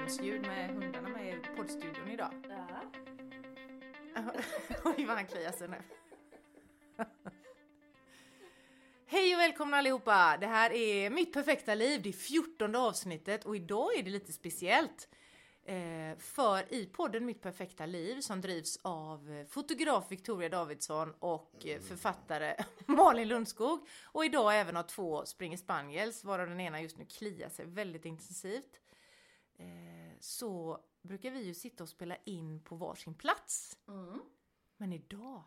bakgrundsljud med hundarna med i poddstudion idag. Ja. Oj vad han kliar sig nu. Hej och välkomna allihopa! Det här är Mitt perfekta liv, det 14 avsnittet och idag är det lite speciellt. Eh, för i podden Mitt perfekta liv som drivs av fotograf Victoria Davidsson och eh, författare Malin Lundskog och idag även av två springer spaniels varav den ena just nu kliar sig väldigt intensivt. Eh, så brukar vi ju sitta och spela in på varsin plats. Mm. Men idag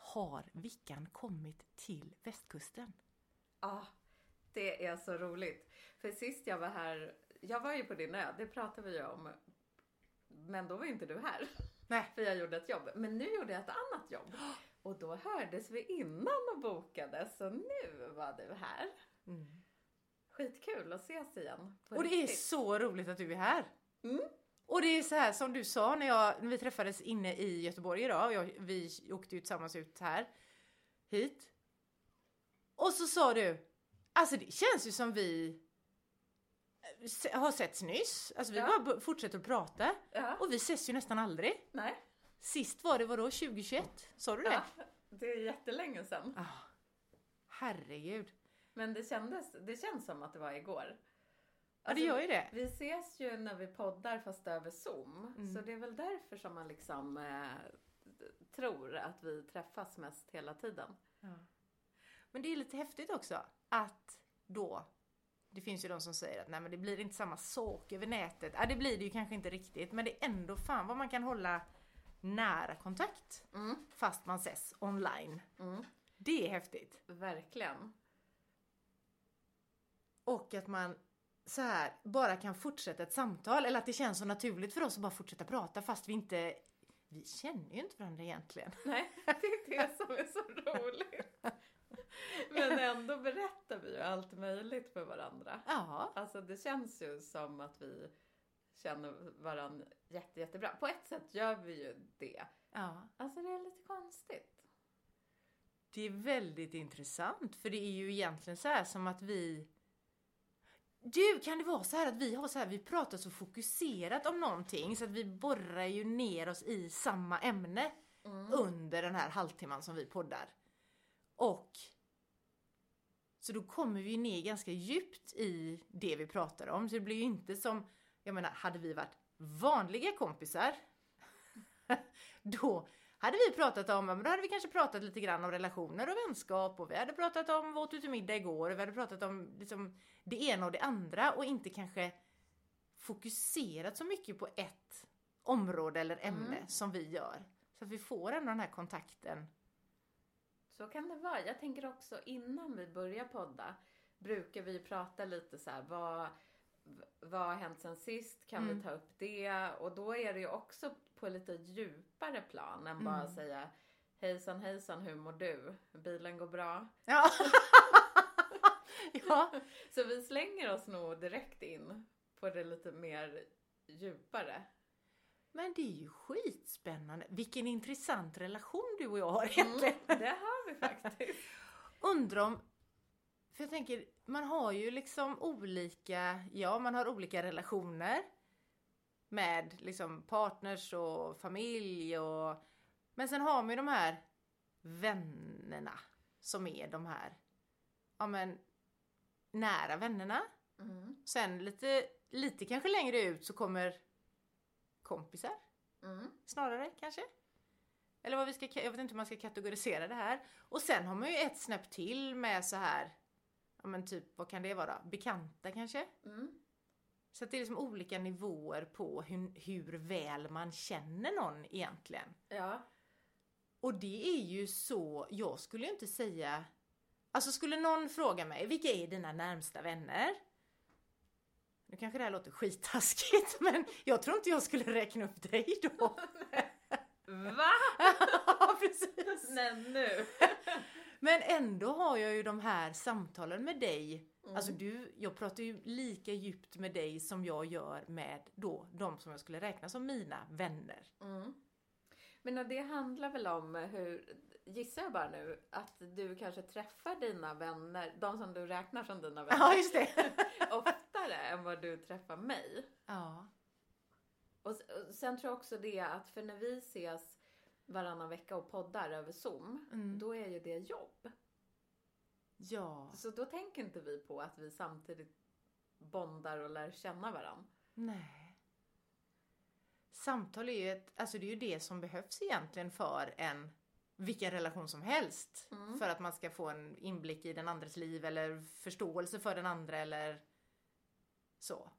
har Vickan kommit till västkusten. Ah, det är så roligt. För sist jag var här, jag var ju på din ö, det pratade vi ju om. Men då var inte du här. Nej. För jag gjorde ett jobb. Men nu gjorde jag ett annat jobb. Och då hördes vi innan och bokade, så nu var du här. Skitkul att ses igen. Och det är så roligt att du är här. Mm. Och det är så här som du sa när, jag, när vi träffades inne i Göteborg idag. Jag, vi åkte ju tillsammans ut här. Hit. Och så sa du, alltså det känns ju som vi eh, har setts nyss. Alltså vi Ja. bara fortsätter att prata. Ja, Och vi ses ju nästan aldrig. nej. Sist var det vadå, 2021? Sa du det? Ja, det är jättelänge sedan. Ah, herregud. Men det kändes, det känns som att det var igår. Ja det Alltså, gör ju det. Vi ses ju när vi poddar fast över Zoom. Mm. Så det är väl därför som man liksom eh, tror att vi träffas mest hela tiden. Men det är lite häftigt också att då, det finns ju de som säger att nej men det blir inte samma sak över nätet. Ja det blir det ju kanske inte riktigt men det är ändå fan vad man kan hålla nära kontakt Mm. fast man ses online. Mm. Det är häftigt. Verkligen. Och att man så här bara kan fortsätta ett samtal eller att det känns så naturligt för oss att bara fortsätta prata fast vi inte vi känner ju inte varandra egentligen. Nej, det är det som är så roligt. Men ändå berättar vi ju allt möjligt för varandra. Ja, Alltså det känns ju som att vi känner varandra jätte, jättebra. På ett sätt gör vi ju det. ja. Alltså det är lite konstigt. Det är väldigt intressant för det är ju egentligen så här som att vi du, kan det vara så här att vi har så här, vi pratar så fokuserat om någonting så att vi borrar ju ner oss i samma ämne Mm. under den här halvtimman som vi poddar. Och så då kommer vi ner ganska djupt i det vi pratar om. Så det blir ju inte som, jag menar, hade vi varit vanliga kompisar då hade vi pratat om, men då hade vi kanske pratat lite grann om relationer och vänskap och vi hade pratat om vad åt du till middag igår och vi hade pratat om liksom det ena och det andra och inte kanske fokuserat så mycket på ett område eller ämne Mm. som vi gör. Så att vi får ändå den här kontakten. Så kan det vara. Jag tänker också innan vi börjar podda brukar vi prata lite så här, vad, vad har hänt sen sist? Kan Mm. vi ta upp det? Och då är det ju också på lite djupare plan än bara Mm. säga hejsan hejsan, hur mår du? Bilen går bra. Ja. ja. Så vi slänger oss nog direkt in på det lite mer djupare. Men det är ju skitspännande. Vilken intressant relation du och jag har egentligen. Mm, det har vi faktiskt. Undrar om... För jag tänker, man har ju liksom olika... Ja, man har olika relationer. Med liksom partners och familj och... Men sen har man ju de här vännerna. Som är de här... Ja men... Nära vännerna. Mm, Sen lite, lite kanske längre ut så kommer kompisar. mm, snarare kanske. Eller vad vi ska, jag vet inte hur man ska kategorisera det här. Och sen har man ju ett snäpp till med så här, ja men typ vad kan det vara? Bekanta kanske? mm. Så att det är liksom olika nivåer på hur, hur väl man känner någon egentligen. Ja. Och det är ju så, jag skulle ju inte säga, alltså skulle någon fråga mig, vilka är dina närmsta vänner? Nu kanske det här låter skittaskigt men jag tror inte jag skulle räkna upp dig då. Va? ja, precis. Nej nu. Men ändå har jag ju de här samtalen med dig. Mm. Alltså du, jag pratar ju lika djupt med dig som jag gör med då de som jag skulle räkna som mina vänner. Mm. Men det handlar väl om hur, gissar jag bara nu, att du kanske träffar dina vänner, de som du räknar som dina vänner, Ja, just det. ofta oftare än vad du träffar mig. Ja. Och sen tror jag också det att för när vi ses varannan vecka och poddar över Zoom, Mm. då är ju det jobb. Ja. Så då tänker inte vi på att vi samtidigt bondar och lär känna varandra. Nej. Samtal är ju ett, alltså det är ju det som behövs egentligen för en vilken relation som helst. Mm. För att man ska få en inblick i den andres liv eller förståelse för den andra eller så.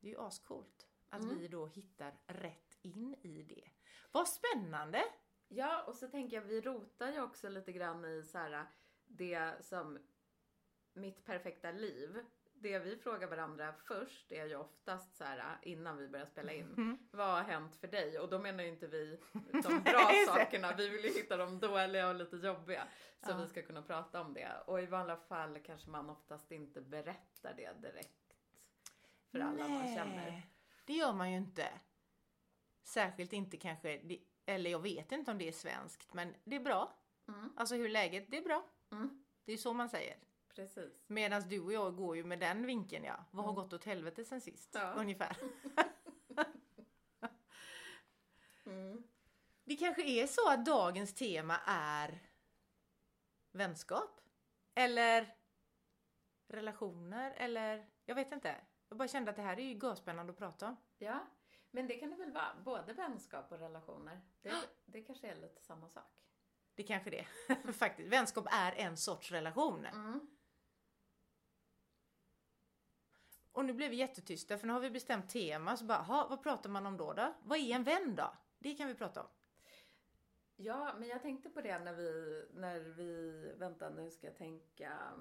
Det är ju ascoolt att Mm. vi då hittar rätt in i det. Vad spännande! Ja, och så tänker jag, vi rotar ju också lite grann i så här, det som mitt perfekta liv. Det vi frågar varandra först är ju oftast så här innan vi börjar spela in. Mm. Vad har hänt för dig? Och då menar ju inte vi de bra sakerna. Vi vill ju hitta de dåliga och lite jobbiga. Så Ja. vi ska kunna prata om det. Och i vanliga fall kanske man oftast inte berättar det direkt för alla man känner. det gör man ju inte. Särskilt inte kanske, eller jag vet inte om det är svenskt, men det är bra. Mm. Alltså hur läget? Det är bra. Mm. Det är så man säger. Precis. Medan du och jag går ju med den vinkeln ja. Vad har Mm. gått åt helvete sen sist? Ja. Ungefär. Mm. Det kanske är så att dagens tema är vänskap? Eller relationer? Eller jag vet inte. Jag bara kände att det här är ju görspännande att prata om. Ja, men det kan det väl vara. Både vänskap och relationer. Det, det kanske är lite samma sak. Det kanske det är. Faktiskt. Vänskap är en sorts relation. Mm. Och nu blev vi jättetysta för nu har vi bestämt tema. Så bara, "Ha, vad pratar man om då, då? Vad är en vän då? Det kan vi prata om. Ja, men jag tänkte på det när vi, när vi, vänta nu ska jag tänka.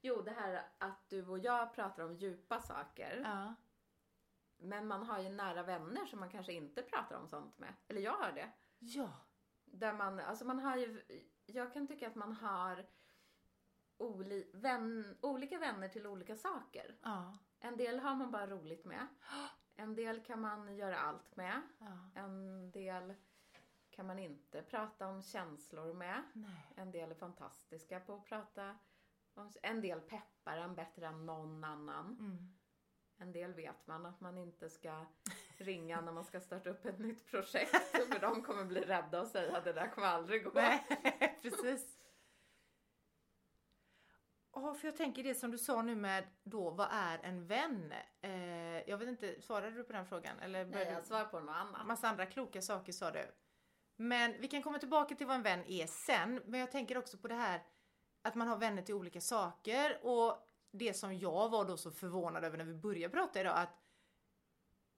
Jo, det här att du och jag pratar om djupa saker. Ja. Men man har ju nära vänner som man kanske inte pratar om sånt med. Eller jag har det. Ja. Där man, alltså man har ju, jag kan tycka att man har oli, vän, olika vänner till olika saker. Ja. En del har man bara roligt med. En del kan man göra allt med. ja. En del kan man inte prata om känslor med. Nej. En del är fantastiska på att prata om, en del peppar en bättre än någon annan. Mm. En del vet man att man inte ska ringa när man ska starta upp ett nytt projekt. För de kommer bli rädda och säga att det där kommer aldrig gå. Nej, precis. Ja, för jag tänker det som du sa nu med då, vad är en vän? Eh, jag vet inte, svarade du på den frågan? Eller Nej, jag svarar på något annat. Massa andra kloka saker sa du. Men vi kan komma tillbaka till vad en vän är sen. Men jag tänker också på det här att man har vänner till olika saker och det som jag var då så förvånad över när vi började prata idag att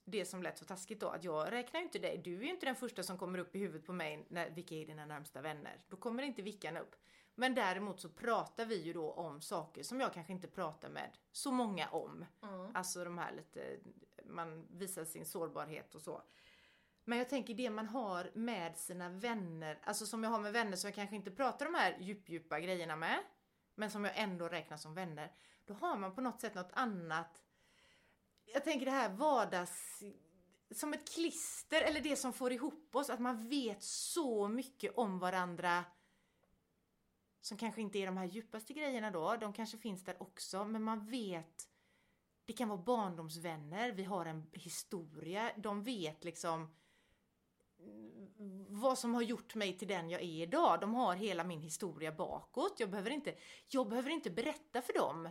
det som lät så taskigt då, att jag räknar ju inte dig. Du är ju inte den första som kommer upp i huvudet på mig när vilka är dina närmsta vänner. Då kommer inte Vickan upp. Men däremot så pratar vi ju då om saker som jag kanske inte pratar med så många om. Mm. Alltså de här lite, man visar sin sårbarhet och så. Men jag tänker det man har med sina vänner, alltså som jag har med vänner som jag kanske inte pratar de här djup-djupa grejerna med, men som jag ändå räknar som vänner. Då har man på något sätt något annat. Jag tänker det här vardags... Som ett klister, eller det som får ihop oss, att man vet så mycket om varandra som kanske inte är de här djupaste grejerna då, de kanske finns där också, men man vet det kan vara barndomsvänner, vi har en historia, de vet liksom vad som har gjort mig till den jag är idag. De har hela min historia bakåt. Jag behöver inte, jag behöver inte berätta för dem.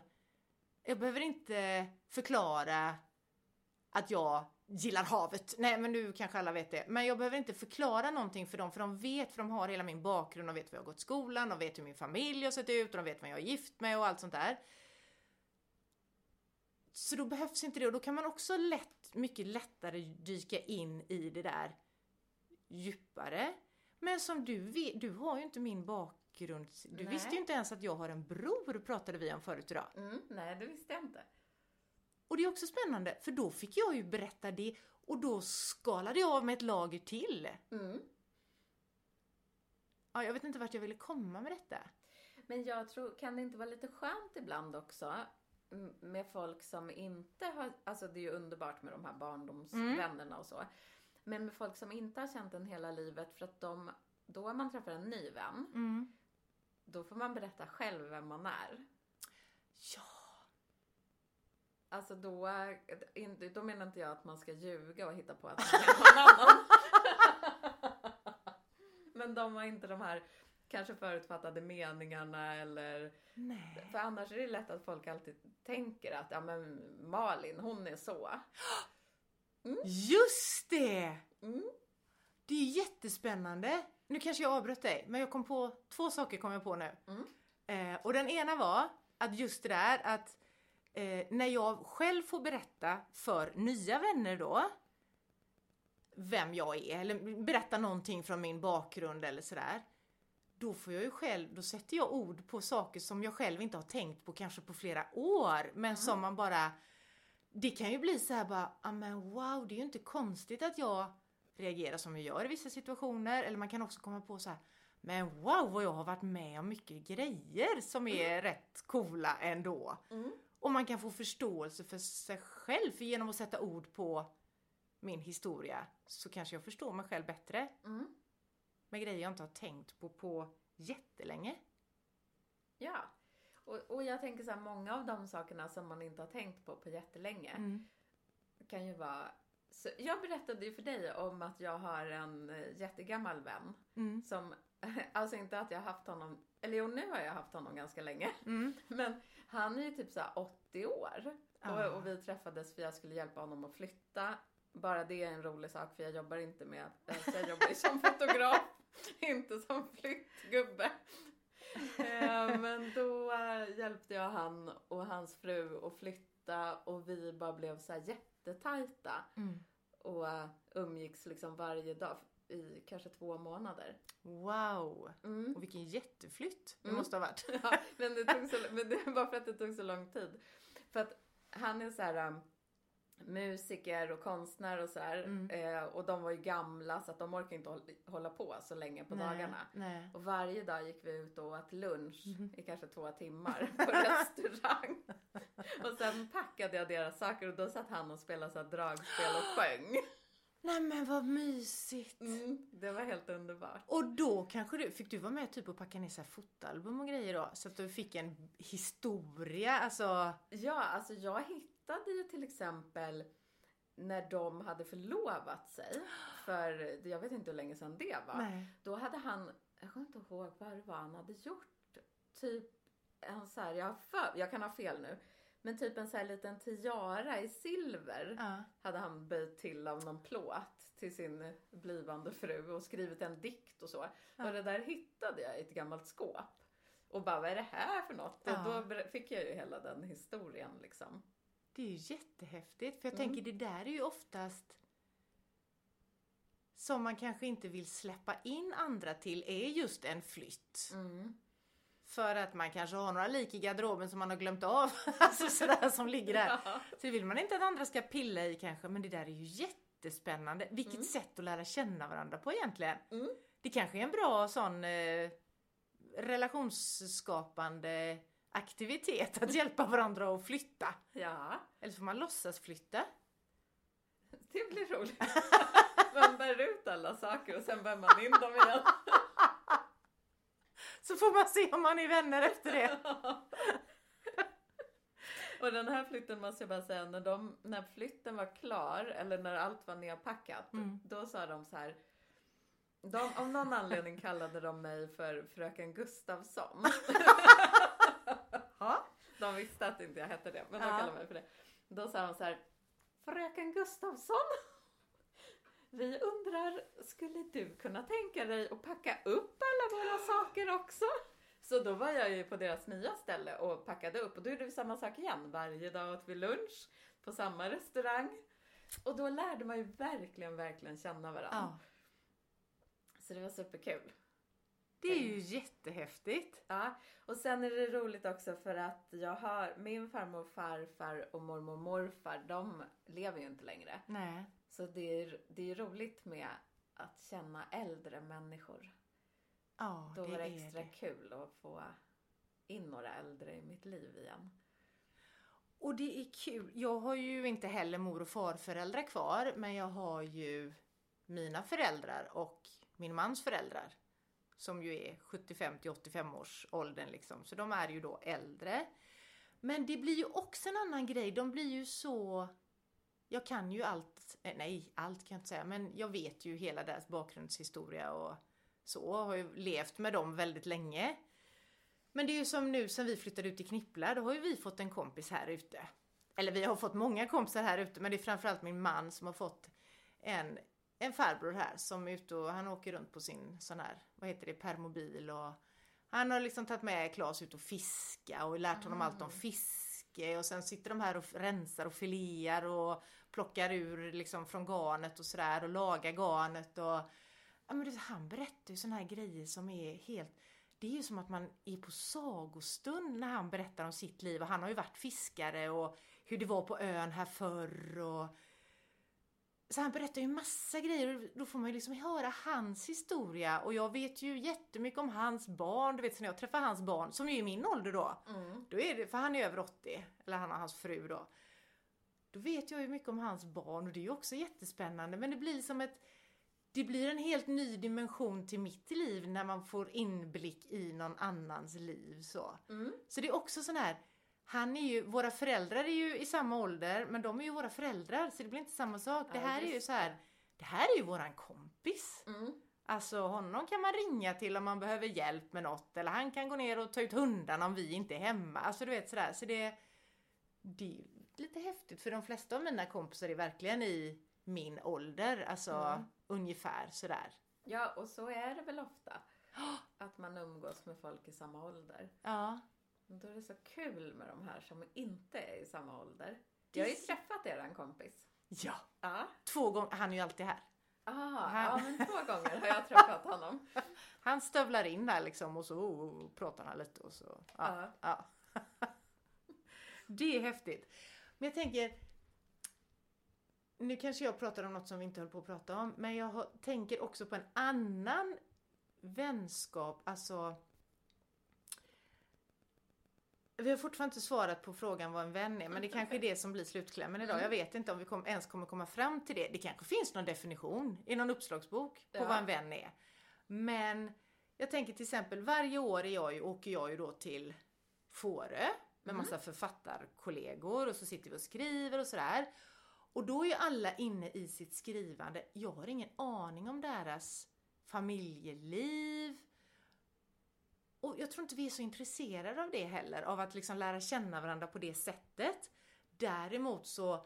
Jag behöver inte förklara att jag gillar havet. Nej, men nu kanske alla vet det. Men jag behöver inte förklara någonting för dem, för de vet, för de har hela min bakgrund, de vet var jag har gått i skolan, de vet hur min familj har sett ut, och de vet vem jag är gift med och allt sånt där. Så då behövs inte det och då kan man också lätt, mycket lättare dyka in i det där djupare. Men som du vet, du har ju inte min bakgrund. Du Nej. visste ju inte ens att jag har en bror, pratade vi om förut idag. Mm, nej, det visste jag inte. Och det är också spännande, för då fick jag ju berätta det och då skalade jag av med ett lager till. Mm. Ja, jag vet inte vart jag ville komma med detta. Men jag tror, kan det inte vara lite skönt ibland också med folk som inte har, alltså det är ju underbart med de här barndomsvännerna och så. Men med folk som inte har känt en hela livet för att de, då man träffar en ny vän, Mm. Då får man berätta själv vem man är. Ja, Alltså då, då menar inte jag att man ska ljuga och hitta på att man är någon annan. Men de har inte de här kanske förutfattade meningarna eller... Nej. För annars är det lätt att folk alltid tänker att ja men Malin hon är så. Just det! Mm. Det är jättespännande. Nu kanske jag avbröt dig, men jag kom på två saker kom jag på nu. Mm. Eh, och den ena var att just det där att eh, när jag själv får berätta för nya vänner då vem jag är eller berätta någonting från min bakgrund eller sådär. Då får jag ju själv, då sätter jag ord på saker som jag själv inte har tänkt på kanske på flera år men som man bara det kan ju bli så här bara, ah, men wow, det är ju inte konstigt att jag reagerar som jag gör i vissa situationer. Eller man kan också komma på så här, men wow vad jag har varit med om mycket grejer som är rätt coola ändå. Mm. Och man kan få förståelse för sig själv, för genom att sätta ord på min historia så kanske jag förstår mig själv bättre Mm. med grejer jag inte har tänkt på på jättelänge. Ja. Och, och jag tänker så här, många av de sakerna som man inte har tänkt på på jättelänge Mm. kan ju vara... Så jag berättade ju för dig om att jag har en eh, jättegammal vän Mm. som, alltså inte att jag haft honom, eller jo nu har jag haft honom ganska länge, Mm. men han är ju typ så här 80 år. Ah. Och, och vi träffades för jag skulle hjälpa honom att flytta. Bara det är en rolig sak för jag jobbar inte med, alltså jag jobbar ju som fotograf, inte som flyttgubbe. Eh, Men då eh, hjälpte jag han och hans fru att flytta och vi bara blev så här jättetajta Mm. och eh, umgicks liksom varje dag i kanske två månader. Wow! Mm. Och vilken jätteflytt det Mm. måste ha varit. Ja, men det tog så, men det var för att det tog så lång tid. För att han är så här um, musiker och konstnär och så här. Mm. Eh, och de var ju gamla så att de orkar inte håll, hålla på så länge på dagarna. Nej. Och varje dag gick vi ut och åt lunch Mhm. i kanske två timmar på restaurang. och sen packade jag deras saker och då satt han och spelade så dragspel och sjöng. Nej men vad mysigt! Mm, det var helt underbart. Och då kanske du, fick du vara med typ och packa ner så här fotoalbum och grejer då? Så att du fick en historia, alltså... Ja, alltså jag hittade ju till exempel när de hade förlovat sig, för jag vet inte hur länge sedan det var. Nej. Då hade han, jag kommer inte ihåg vad det var han hade gjort. Typ en så här, jag, för, jag kan ha fel nu, men typ en så här liten tiara i silver Ja. hade han böjt till av någon plåt till sin blivande fru och skrivit en dikt och så. Ja. Och det där hittade jag i ett gammalt skåp. Och bara, vad är det här för något? Ja. Och då fick jag ju hela den historien liksom. Det är ju jättehäftigt, för jag Mm. tänker det där är ju oftast som man kanske inte vill släppa in andra till är just en flytt. Mm. För att man kanske har några lik i garderoben som man har glömt av. alltså sådär som ligger där. Ja. Så det vill man inte att andra ska pilla i kanske, men det där är ju jättespännande. Vilket Mm. sätt att lära känna varandra på egentligen. Mm. Det kanske är en bra sån eh, relationsskapande aktivitet att hjälpa varandra att flytta. ja, Eller får man låtsas flytta? det blir roligt. man bär ut alla saker och sen bär man in dem igen. Så får man se om man är vänner efter det. Och den här flytten måste jag bara säga, när, de, när flytten var klar, eller när allt var nedpackat, Mm. då sa de så här. De, av någon anledning kallade de mig för fröken Gustafsson. De visste att inte jag hette det, men de Ja. kallade mig för det. Då sa de så här. Fröken Gustafsson. Vi undrar, skulle du kunna tänka dig att packa upp alla våra saker också? Så då var jag ju på deras nya ställe och packade upp och då gjorde vi samma sak igen. Varje dag åt vi lunch på samma restaurang. Och då lärde man ju verkligen, verkligen känna varandra. ja. Så det var superkul. Det är ju jättehäftigt. Ja, och sen är det roligt också för att jag har min farmor farfar och mormor och morfar, de lever ju inte längre. Nej. Så det är, det är roligt med att känna äldre människor. Ja, Då det var det är extra det. kul att få in några äldre i mitt liv igen. Och det är kul. Jag har ju inte heller mor och farföräldrar kvar, men jag har ju mina föräldrar och min mans föräldrar. Som ju är 75 till 85 års åldern liksom, så de är ju då äldre. Men det blir ju också en annan grej. De blir ju så... Jag kan ju allt, eh, nej allt kan jag inte säga, men jag vet ju hela deras bakgrundshistoria och så. Har ju levt med dem väldigt länge. Men det är ju som nu sen vi flyttade ut till Knippla, då har ju vi fått en kompis här ute. Eller vi har fått många kompisar här ute, men det är framförallt min man som har fått en, en farbror här som är ute och han åker runt på sin sån här, vad heter det, permobil och han har liksom tagit med Klas ut och fiska och lärt honom allt om fiske och sen sitter de här och rensar och filear och plockar ur liksom från garnet och sådär och lagar garnet och ja, men han berättar ju sådana här grejer som är helt det är ju som att man är på sagostund när han berättar om sitt liv och han har ju varit fiskare och hur det var på ön här förr och så han berättar ju massa grejer och då får man ju liksom höra hans historia och jag vet ju jättemycket om hans barn. Du vet så när jag träffar hans barn, som är i min ålder då, Mm. då är det, för han är över 80, eller han och hans fru då. Då vet jag ju mycket om hans barn och det är ju också jättespännande men det blir som ett det blir en helt ny dimension till mitt liv när man får inblick i någon annans liv så. Mm. Så det är också sån här, han är ju, våra föräldrar är ju i samma ålder men de är ju våra föräldrar så det blir inte samma sak. Det Ja, här är ju så här, det här är ju våran kompis. Mm. Alltså honom kan man ringa till om man behöver hjälp med något eller han kan gå ner och ta ut hundarna om vi inte är hemma. Alltså du vet sådär. Så det, det är lite häftigt för de flesta av mina kompisar är verkligen i min ålder. Alltså Mm. ungefär sådär. Ja, och så är det väl ofta. Att man umgås med folk i samma ålder. Ja. Då är det så kul med de här som inte är i samma ålder. Jag har ju träffat eran kompis. Ja. Ja. Två gånger, han är ju alltid här. Ah, Han- ja, men två gånger har jag träffat honom. Han stövlar in där liksom och så oh, pratar han lite och så. Ja. Ja. det är häftigt. Men jag tänker, nu kanske jag pratar om något som vi inte höll på att prata om, men jag tänker också på en annan vänskap, alltså vi har fortfarande inte svarat på frågan vad en vän är, men det kanske är det som blir slutklämmen idag. Jag vet inte om vi kom, ens kommer komma fram till det. Det kanske finns någon definition i någon uppslagsbok på Ja. vad en vän är. Men jag tänker till exempel, varje år är jag ju, åker jag ju då till Fårö med massa författarkollegor och så sitter vi och skriver och sådär. Och då är ju alla inne i sitt skrivande. Jag har ingen aning om deras familjeliv. Och jag tror inte vi är så intresserade av det heller, av att liksom lära känna varandra på det sättet. Däremot så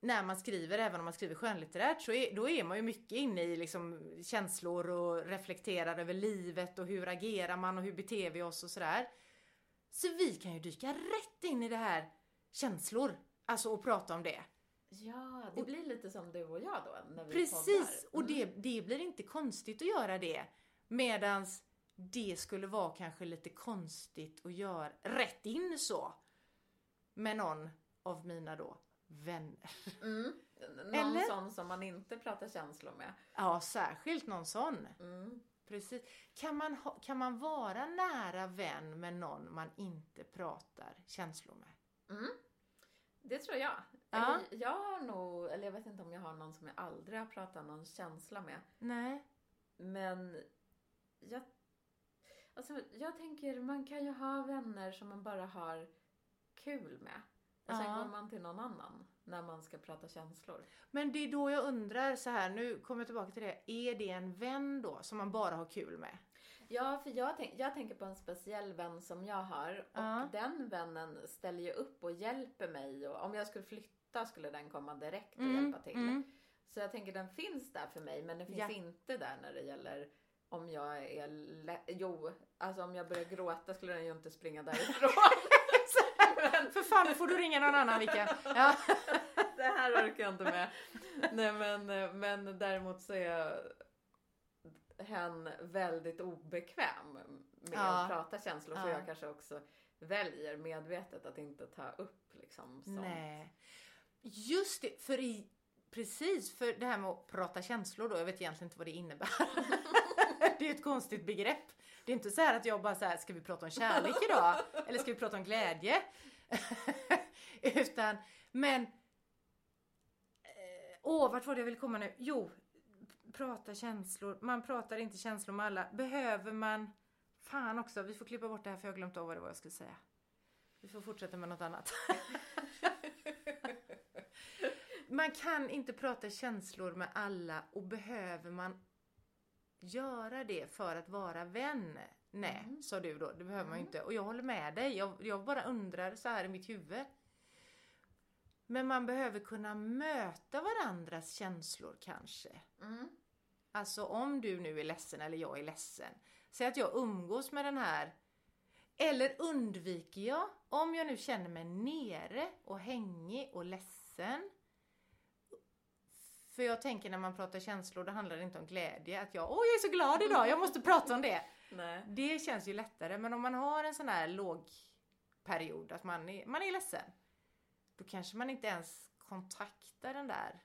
när man skriver, även om man skriver skönlitterärt, så är, då är man ju mycket inne i liksom känslor och reflekterar över livet och hur agerar man och hur beter vi oss och sådär. Så vi kan ju dyka rätt in i det här känslor, alltså och prata om det. Ja, det blir lite som du och jag då när vi Precis! poddar. Och det, det blir inte konstigt att göra det. Medans det skulle vara kanske lite konstigt att göra rätt in så. Med någon av mina då vänner. Mm. Någon Eller? sån som man inte pratar känslor med. Ja, särskilt någon sån. Mm. Precis. Kan man, ha, kan man vara nära vän med någon man inte pratar känslor med? Mm. Det tror jag. Ja. Eller, jag har nog, eller jag vet inte om jag har någon som jag aldrig har pratat någon känsla med. Nej. Men jag, alltså, jag tänker, man kan ju ha vänner som man bara har kul med. Och sen Ja. går man till någon annan när man ska prata känslor. Men det är då jag undrar så här, nu kommer jag tillbaka till det. Är det en vän då som man bara har kul med? Ja, för jag, tänk, jag tänker på en speciell vän som jag har. Och Ja. den vännen ställer ju upp och hjälper mig. Och om jag skulle flytta skulle den komma direkt och Mm, hjälpa till. mm. Så jag tänker den finns där för mig. Men den finns Ja. inte där när det gäller om jag är... lä- Jo, alltså om jag börjar gråta skulle den ju inte springa därifrån. Men För fan, nu får du ringa någon annan Vicka. Ja. det här orkar jag inte med. Nej men, men däremot så är hen väldigt obekväm med Ja. att prata känslor. Så Ja. jag kanske också väljer medvetet att inte ta upp liksom sånt. Nej. Just det, för i, precis, för det här med att prata känslor då, jag vet egentligen inte vad det innebär. det är ett konstigt begrepp. Det är inte så här att jag bara så här, ska vi prata om kärlek idag? Eller ska vi prata om glädje? Utan, men... eh, Åh, vart var det jag ville komma nu? Jo, prata känslor. Man pratar inte känslor med alla. Behöver man... Fan också, vi får klippa bort det här för jag har glömt av vad det var jag skulle säga. Vi får fortsätta med något annat. man kan inte prata känslor med alla och behöver man göra det för att vara vän? Nej, Mm. sa du då. Det behöver man ju Mm. inte. Och jag håller med dig. Jag, jag bara undrar så här i mitt huvud. Men man behöver kunna möta varandras känslor kanske. Mm. Alltså om du nu är ledsen eller jag är ledsen. Säg att jag umgås med den här. Eller undviker jag, om jag nu känner mig nere och hängig och ledsen. För jag tänker när man pratar känslor, då handlar det inte om glädje. Att jag, åh jag är så glad idag, jag måste prata om det. Nej. Det känns ju lättare. Men om man har en sån här låg period, att man är, man är ledsen. Då kanske man inte ens kontaktar den där.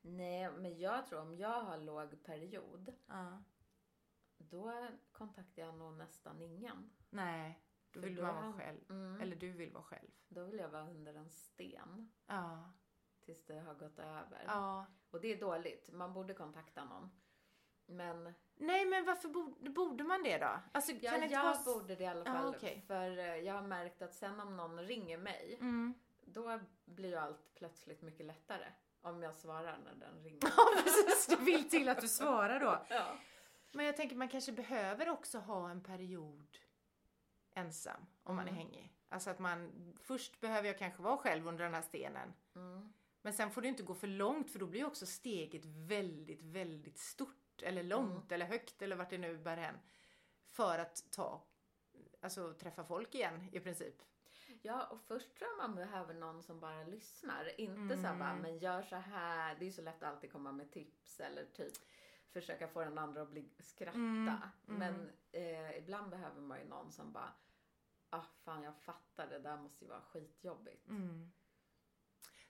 Nej, men jag tror om jag har låg period, Ja. då kontaktar jag nog nästan ingen. Nej, då För vill då- man vara själv. Mm. Eller du vill vara själv. Då vill jag vara under en sten Ja. tills det har gått över. ja. Och det är dåligt. Man borde kontakta någon. Men Nej men varför borde, borde man det då? Alltså, ja, kan inte jag vara... borde det i alla fall. okej. För eh, jag har märkt att sen om någon ringer mig, Mm. då blir ju allt plötsligt mycket lättare. Om jag svarar när den ringer. Ja precis, det vill till att du svarar då. ja. Men jag tänker man kanske behöver också ha en period ensam om man är Mm. hängig. Alltså att man, först behöver jag kanske vara själv under den här stenen. Mm. Men sen får det inte gå för långt för då blir också steget väldigt, väldigt stort. Eller långt Mm. eller högt eller vart det nu bär hän. För att ta, alltså träffa folk igen i princip. Ja, och först tror jag man behöver någon som bara lyssnar. Inte så här bara, Mm. men gör så här. Det är ju så lätt att alltid komma med tips eller typ försöka få den andra att bli skratta. Mm, mm. Men eh, ibland behöver man ju någon som bara, ah fan jag fattar det där måste ju vara skitjobbigt. Mm.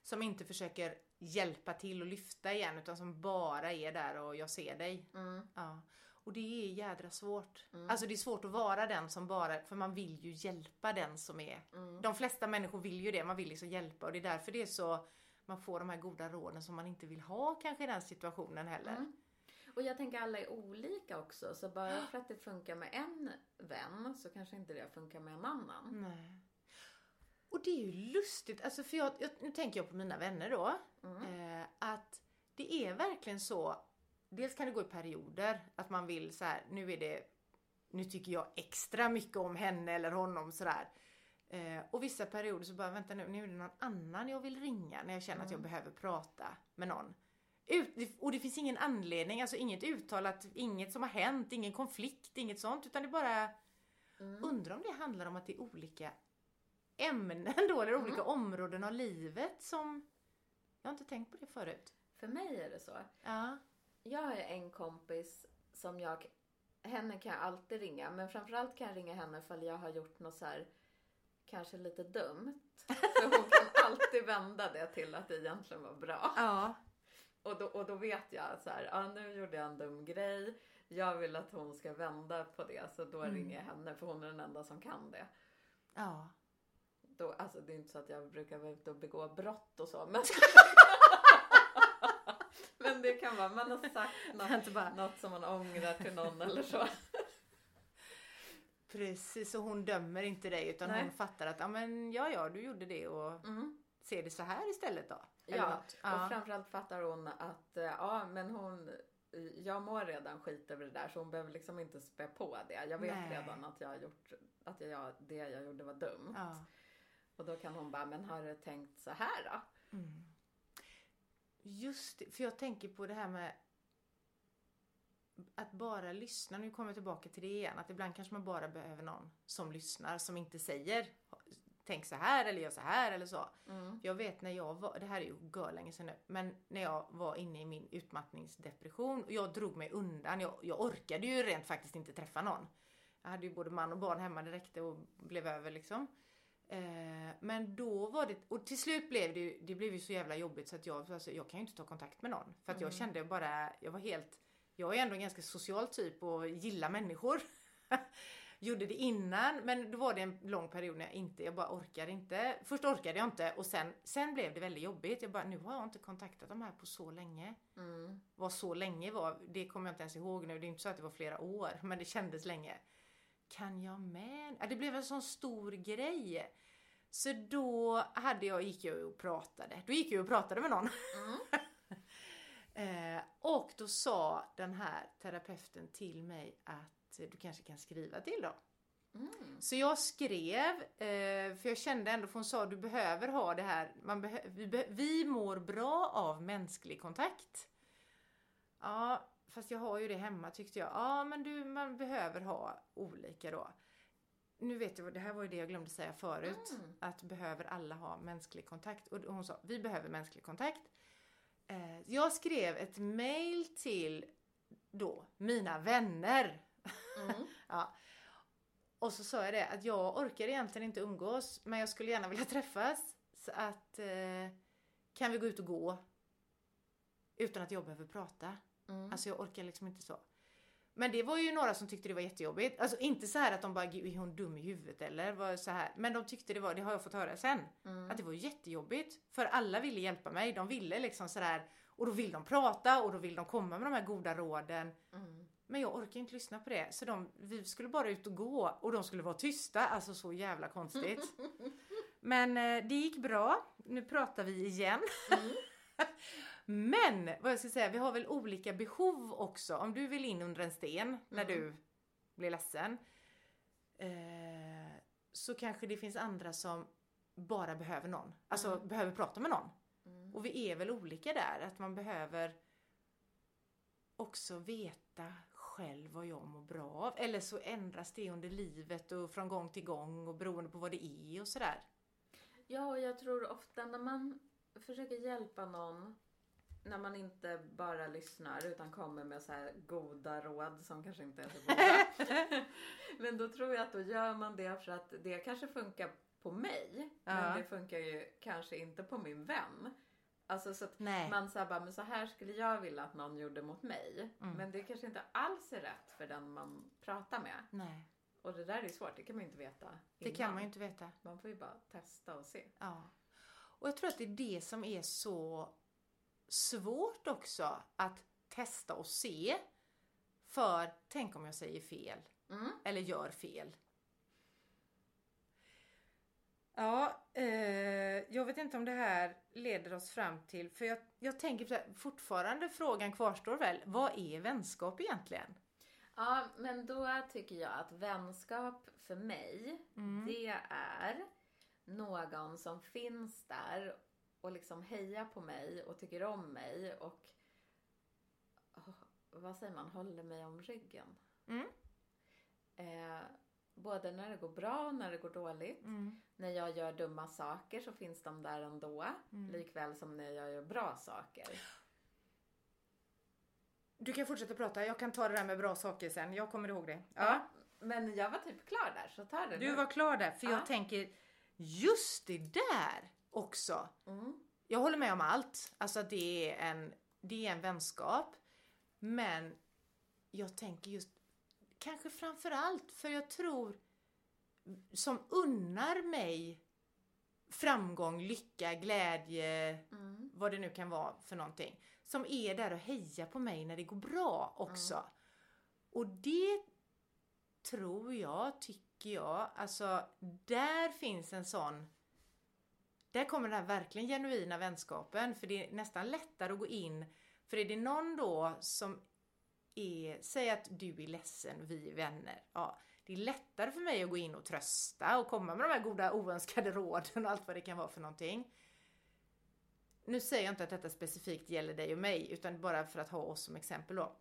Som inte försöker hjälpa till och lyfta igen utan som bara är där och jag ser dig. Mm. Ja. Och det är jädra svårt. Mm. Alltså det är svårt att vara den som bara, för man vill ju hjälpa den som är. Mm. De flesta människor vill ju det, man vill liksom hjälpa och det är därför det är så, man får de här goda råden som man inte vill ha kanske i den situationen heller. Mm. Och jag tänker alla är olika också. Så bara för att det funkar med en vän så kanske inte det funkar med en annan. Nej. Och det är ju lustigt, alltså för jag, jag, nu tänker jag på mina vänner då. Mm. Eh, att det är verkligen så, dels kan det gå i perioder, att man vill så här, nu är det, nu tycker jag extra mycket om henne eller honom sådär. Eh, och vissa perioder så bara, vänta nu, nu är det någon annan jag vill ringa när jag känner att jag Mm. behöver prata med någon. Ut, och det finns ingen anledning, alltså inget uttalat, inget som har hänt, ingen konflikt, inget sånt, utan det bara Mm. Undrar om det handlar om att det är olika ämnen då, eller olika Mm. områden av livet som... Jag har inte tänkt på det förut. För mig är det så. Ja. Jag har en kompis som jag, henne kan jag alltid ringa, men framförallt kan jag ringa henne ifall jag har gjort något så här, kanske lite dumt. För hon kan alltid vända det till att det egentligen var bra. Ja. Och då, och då vet jag så här, ah, nu gjorde jag en dum grej. Jag vill att hon ska vända på det, så då Mm. ringer jag henne för hon är den enda som kan det. Ja. Då, alltså det är inte så att jag brukar vara ute och begå brott och så, men Men det kan vara, man har sagt något, bara... något som man ångrar till någon eller så. Precis, och hon dömer inte dig utan Nej. hon fattar att ja men ja ja du gjorde det och Mm. ser det så här istället då. Ja, något. ja. Och framförallt fattar hon att eh, ja, men hon, jag mår redan skit över det där så hon behöver liksom inte spä på det. Jag vet Nej. redan att jag har gjort, att jag, det jag gjorde var dumt. ja. Och då kan hon bara, men har du tänkt så här då? Mm. Just det, för jag tänker på det här med att bara lyssna. Nu kommer jag tillbaka till det igen. Att ibland kanske man bara behöver någon som lyssnar, som inte säger tänk så här eller gör så här eller så. Mm. Jag vet när jag var, det här är ju länge sedan nu, men när jag var inne i min utmattningsdepression och jag drog mig undan. Jag, jag orkade ju rent faktiskt inte träffa någon. Jag hade ju både man och barn hemma, räckte och blev över liksom. Eh, men då var det, och till slut blev det det blev ju så jävla jobbigt så att jag, alltså, jag kan ju inte ta kontakt med någon. För att jag Mm. kände bara, jag var helt, jag är ändå en ganska social typ och gillar människor. Gjorde det innan men då var det en lång period när jag inte, jag bara orkade inte. Först orkade jag inte och sen, sen blev det väldigt jobbigt. Jag bara, nu har jag inte kontaktat de här på så länge. Mm. Vad så länge var, det kommer jag inte ens ihåg nu. Det är inte så att det var flera år men det kändes länge. Kan jag med? Det blev en sån stor grej. Så då hade jag, gick jag och pratade. Då gick jag och pratade med någon. Mm. Eh, och då sa den här terapeuten till mig att du kanske kan skriva till dem. Mm. Så jag skrev, eh, för jag kände ändå, för hon sa du behöver ha det här, man vi, vi mår bra av mänsklig kontakt. Ja, fast jag har ju det hemma tyckte jag. Ja, men du, man behöver ha olika då. Nu vet jag, det här var ju det jag glömde säga förut. Mm. Att behöver alla ha mänsklig kontakt? Och hon sa, vi behöver mänsklig kontakt. Eh, jag skrev ett mail till då mina vänner. Mm. Ja. Och så sa jag det att jag orkar egentligen inte umgås men jag skulle gärna vilja träffas. Så att eh, kan vi gå ut och gå? Utan att jag behöver prata. Mm. Alltså jag orkar liksom inte så. Men det var ju några som tyckte det var jättejobbigt. Alltså inte så här att de bara, "Gud, är hon dum i huvudet eller var så här. Men de tyckte det var, det har jag fått höra sen. Mm. Att det var jättejobbigt. För alla ville hjälpa mig. De ville liksom sådär. Och då vill de prata och då vill de komma med de här goda råden. Mm. Men jag orkar inte lyssna på det. Så de, vi skulle bara ut och gå och de skulle vara tysta. Alltså så jävla konstigt. Men eh, det gick bra. Nu pratar vi igen. Mm. Men vad jag ska säga, vi har väl olika behov också. Om du vill in under en sten när Mm. du blir ledsen. Eh, så kanske det finns andra som bara behöver någon. Alltså Mm. behöver prata med någon. Mm. Och vi är väl olika där, att man behöver också veta själv vad jag mår bra av. Eller så ändras det under livet och från gång till gång och beroende på vad det är och sådär. Ja, och jag tror ofta när man försöker hjälpa någon när man inte bara lyssnar utan kommer med så här goda råd som kanske inte är så goda. men då tror jag att då gör man det för att det kanske funkar på mig. Ja. Men det funkar ju kanske inte på min vän. Alltså så att Nej. man säger bara, men så här skulle jag vilja att någon gjorde mot mig. Mm. Men det kanske inte alls är rätt för den man pratar med. Nej, Och det där är svårt, det kan man ju inte veta det innan. kan man ju inte veta. Man får ju bara testa och se. Ja. Och jag tror att det är det som är så svårt också att testa och se. För tänk om jag säger fel Mm. eller gör fel. Ja, eh, jag vet inte om det här leder oss fram till, för jag, jag tänker här, fortfarande frågan kvarstår väl, vad är vänskap egentligen? Ja, men då tycker jag att vänskap för mig, Mm. det är någon som finns där och liksom hejar på mig och tycker om mig och vad säger man, håller mig om ryggen. Mm. Eh, både när det går bra och när det går dåligt. Mm. När jag gör dumma saker så finns de där ändå. Mm. Likväl som när jag gör bra saker. Du kan fortsätta prata, jag kan ta det där med bra saker sen, jag kommer ihåg det. Ja. Men jag var typ klar där, så ta det Du nu. var klar där, för Ja. jag tänker just det där också. Mm. Jag håller med om allt. Alltså att det är en, det är en vänskap. Men jag tänker just, kanske framför allt, för jag tror som unnar mig framgång, lycka, glädje, Mm. vad det nu kan vara för någonting. Som är där och hejar på mig när det går bra också. Och det tror jag, tycker jag, alltså där finns en sån där kommer den här verkligen genuina vänskapen för det är nästan lättare att gå in för är det någon då som är, säg att du är ledsen vi är vänner. Ja, det är lättare för mig att gå in och trösta och komma med de här goda oönskade råden och allt vad det kan vara för någonting. Nu säger jag inte att detta specifikt gäller dig och mig utan bara för att ha oss som exempel då.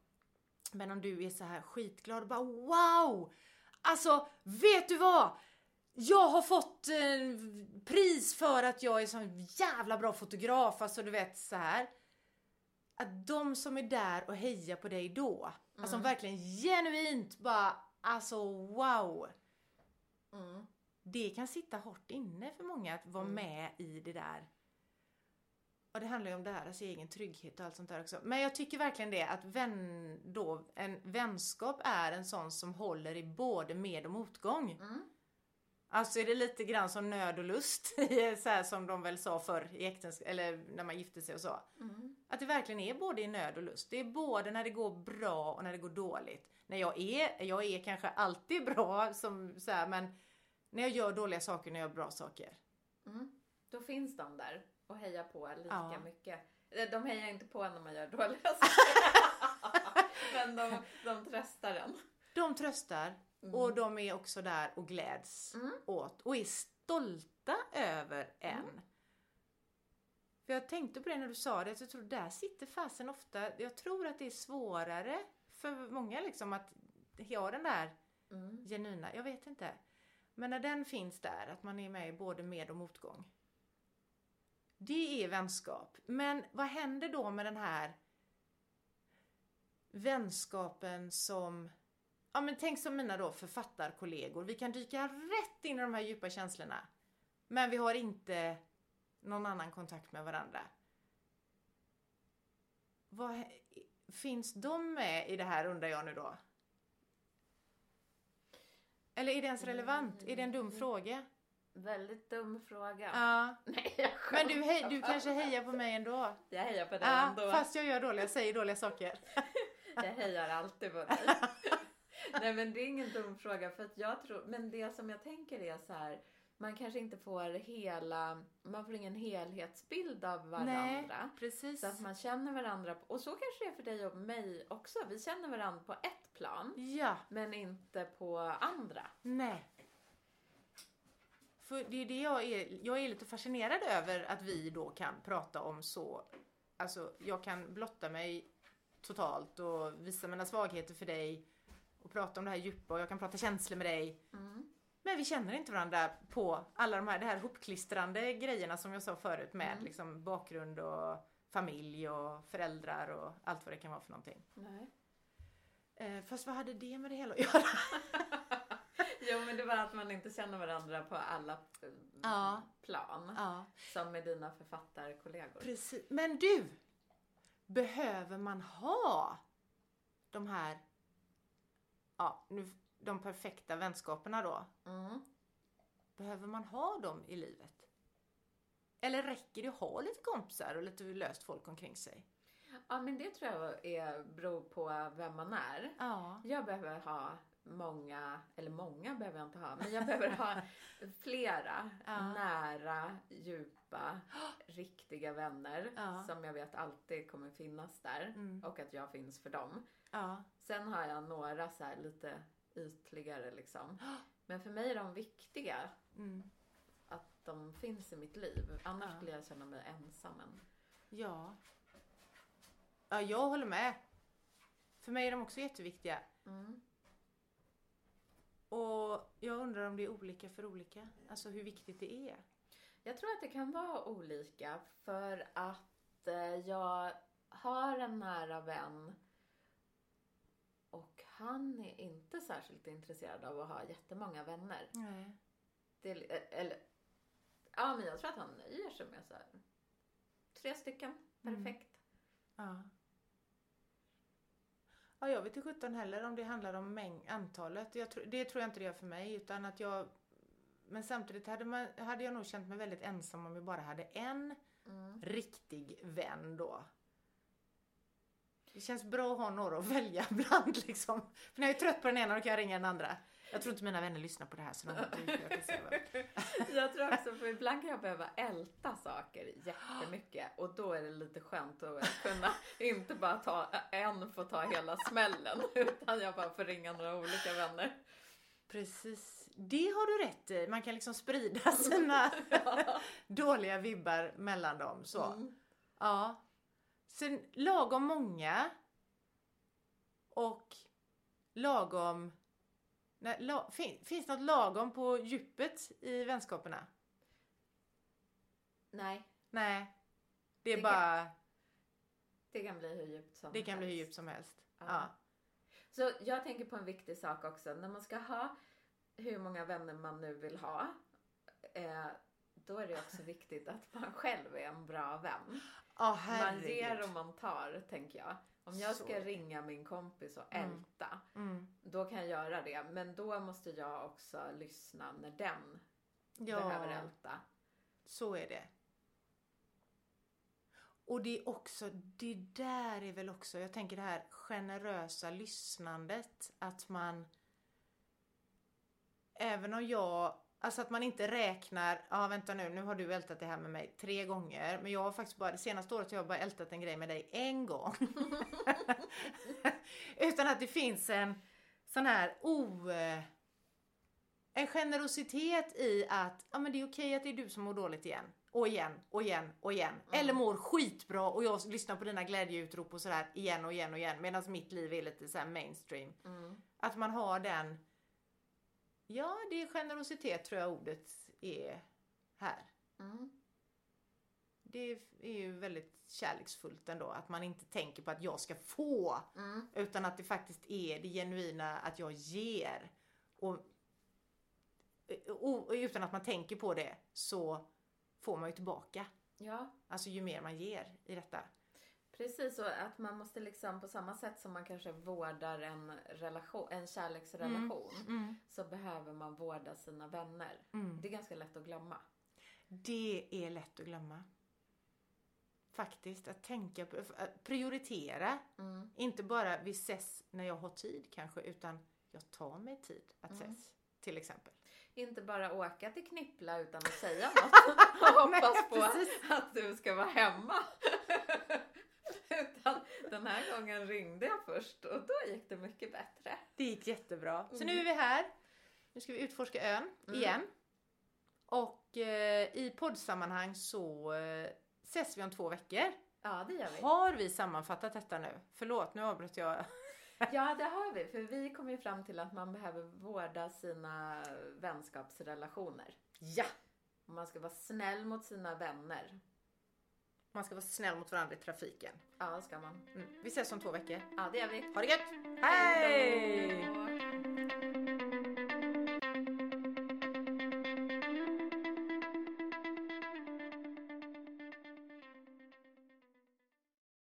Men om du är så här skitglad och bara wow! Alltså, vet du vad? Jag har fått eh, pris för att jag är sån jävla bra fotograf, alltså du vet så här. Att de som är där och hejar på dig då, alltså Mm. verkligen genuint bara, alltså wow. Mm. Det kan sitta hårt inne för många att vara Mm. med i det där. Och det handlar ju om deras egen trygghet och allt sånt där också. Men jag tycker verkligen det att vän, då, en vänskap är en sån som håller i både med och motgång. Mm. Alltså är det lite grann som nöd och lust, så här som de väl sa förr i äktens eller när man gifte sig och så. Mm. Att det verkligen är både i nöd och lust. Det är både när det går bra och när det går dåligt. När jag är, jag är kanske alltid bra som så här, men när jag gör dåliga saker, när jag gör bra saker. Mm. Då finns de där och hejar på lika Ja. mycket. Eh, De hejar inte på när man gör dåliga saker. Men de, de tröstar en. De tröstar och de är också där och gläds Mm. åt och är stolta över en. För jag tänkte på det när du sa det, att jag tror där sitter fasen ofta, jag tror att det är svårare för många liksom att ha den där Mm. genuina, jag vet inte. Men när den finns där, att man är med i både med och motgång. Det är vänskap. Men vad händer då med den här vänskapen som Ja men tänk som mina då författarkollegor. Vi kan dyka rätt in i de här djupa känslorna. Men vi har inte någon annan kontakt med varandra. Vad, finns de med i det här undrar jag nu då? Eller är det ens relevant? Är det en dum fråga? Väldigt dum fråga. Ja. Nej, jag Men du, hej, du kanske hejar på mig ändå? Jag hejar på dig Ja, ändå. fast jag gör dåliga, säger dåliga saker. Jag hejar alltid på dig. Nej men det är ingen dum fråga för att jag tror, men det som jag tänker är så här. Man kanske inte får hela, man får ingen helhetsbild av varandra. Nej, precis. Så att man känner varandra, och så kanske det är för dig och mig också. Vi känner varandra på ett plan, Ja, men inte på andra. nej. För det är det jag är, jag är lite fascinerad över att vi då kan prata om så, alltså jag kan blotta mig totalt och visa mina svagheter för dig och prata om det här djupa och jag kan prata känslor med dig. Mm. Men vi känner inte varandra på alla de här, det här hopklistrande grejerna som jag sa förut med Mm. liksom bakgrund och familj och föräldrar och allt vad det kan vara för någonting. Nej. Eh, fast vad hade det med det hela att göra? Jo men det var att man inte känner varandra på alla eh, Ja. plan. ja, Som med dina författarkollegor. precis. Men du! Behöver man ha de här, ja, nu, de perfekta vänskaperna då? Mm. Behöver man ha dem i livet? Eller räcker det att ha lite kompisar och lite löst folk omkring sig? Ja men det tror jag är, beror på vem man är. Ja. Jag behöver ha många, eller många behöver jag inte ha, men jag behöver ha flera Ja. nära, djupa, riktiga vänner Ja. som jag vet alltid kommer finnas där Mm. och att jag finns för dem. Ja. Sen har jag några så lite ytligare liksom. Men för mig är de viktiga Mm. att de finns i mitt liv. Annars Ja. skulle jag känna mig ensam. än. Ja. Ja, jag håller med. För mig är de också jätteviktiga. Mm. Och jag undrar om det är olika för olika. Alltså hur viktigt det är. Jag tror att det kan vara olika för att eh, jag har en nära vän och han är inte särskilt intresserad av att ha jättemånga vänner. Nej. Det, eh, eller, ja men jag tror att han nöjer sig med så här, tre stycken, Mm. perfekt. Ja. Ja, jag vet inte sjutton heller om det handlar om mäng- antalet. Tror, det tror jag inte det gör för mig utan att jag men samtidigt hade, man, hade jag nog känt mig väldigt ensam om jag bara hade en Mm. riktig vän då. Det känns bra att ha några att välja bland liksom. För när jag är trött på den ena då kan jag ringa den andra. Jag tror inte mina vänner lyssnar på det här så de inte jag säga. Jag tror också, för ibland kan jag behöva älta saker jättemycket och då är det lite skönt att kunna inte bara ta en får ta hela smällen utan jag bara får ringa några olika vänner. Precis, det har du rätt i. Man kan liksom sprida sina dåliga vibbar mellan dem. Så. Mm. Ja. Sen lagom många och lagom... La, fin, finns något lagom på djupet i vänskaperna? Nej, Nej. Det är Det kan- bara... det kan bli hur djupt som Det kan bli hur helst. djupt som helst. Ja. Ja. Så jag tänker på en viktig sak också. När man ska ha hur många vänner man nu vill ha. Eh, då är det också viktigt att man själv är en bra vän. Ja, Man ger och man tar, tänker jag. Om jag Så ska det. ringa min kompis och Mm. älta, Mm. då kan jag göra det. Men då måste jag också lyssna när den Ja. behöver älta. Så är det. Och det är också, det där är väl också, jag tänker det här generösa lyssnandet. Att man, även om jag Alltså att man inte räknar, ja vänta nu, nu har du ältat det här med mig tre gånger. Men jag har faktiskt bara, det senaste året har jag bara ältat en grej med dig en gång. Utan att det finns en sån här o... En generositet i att, ja men det är okej att det är du som mår dåligt igen. Och igen, och igen, och igen. Mm. Eller mår skitbra och jag lyssnar på dina glädjeutrop och sådär igen och igen och igen. Medan mitt liv är lite såhär mainstream. Mm. Att man har den, ja det är generositet tror jag ordet är här. Mm. Det är ju väldigt kärleksfullt ändå att man inte tänker på att jag ska få. Mm. Utan att det faktiskt är det genuina att jag ger. Och, och utan att man tänker på det så får man ju tillbaka. Ja, Alltså ju mer man ger i detta. precis. Och att man måste liksom på samma sätt som man kanske vårdar en, relation, en kärleksrelation Mm. så behöver man vårda sina vänner. Mm. Det är ganska lätt att glömma. Det är lätt att glömma. Faktiskt, att tänka på, att prioritera. Mm. Inte bara vi ses när jag har tid kanske, utan jag tar mig tid att Mm. ses. Till exempel. Inte bara åka till Knippla utan att säga något och hoppas Nej, på att du ska vara hemma. utan den här gången ringde jag först och då gick det mycket bättre. Det gick jättebra. Så Mm. nu är vi här. Nu ska vi utforska ön Mm. igen. Och eh, i poddsammanhang så eh, ses vi om två veckor. Ja, det gör vi. Har vi sammanfattat detta nu? Förlåt, nu avbröt jag. Ja, det har vi. För vi kom ju fram till att man behöver vårda sina vänskapsrelationer. Ja! Och man ska vara snäll mot sina vänner. Man ska vara snäll mot varandra i trafiken. Ja, det ska man. Mm. Vi ses om två veckor. Ja, det gör vi. Ha det gött! Hej! Hej!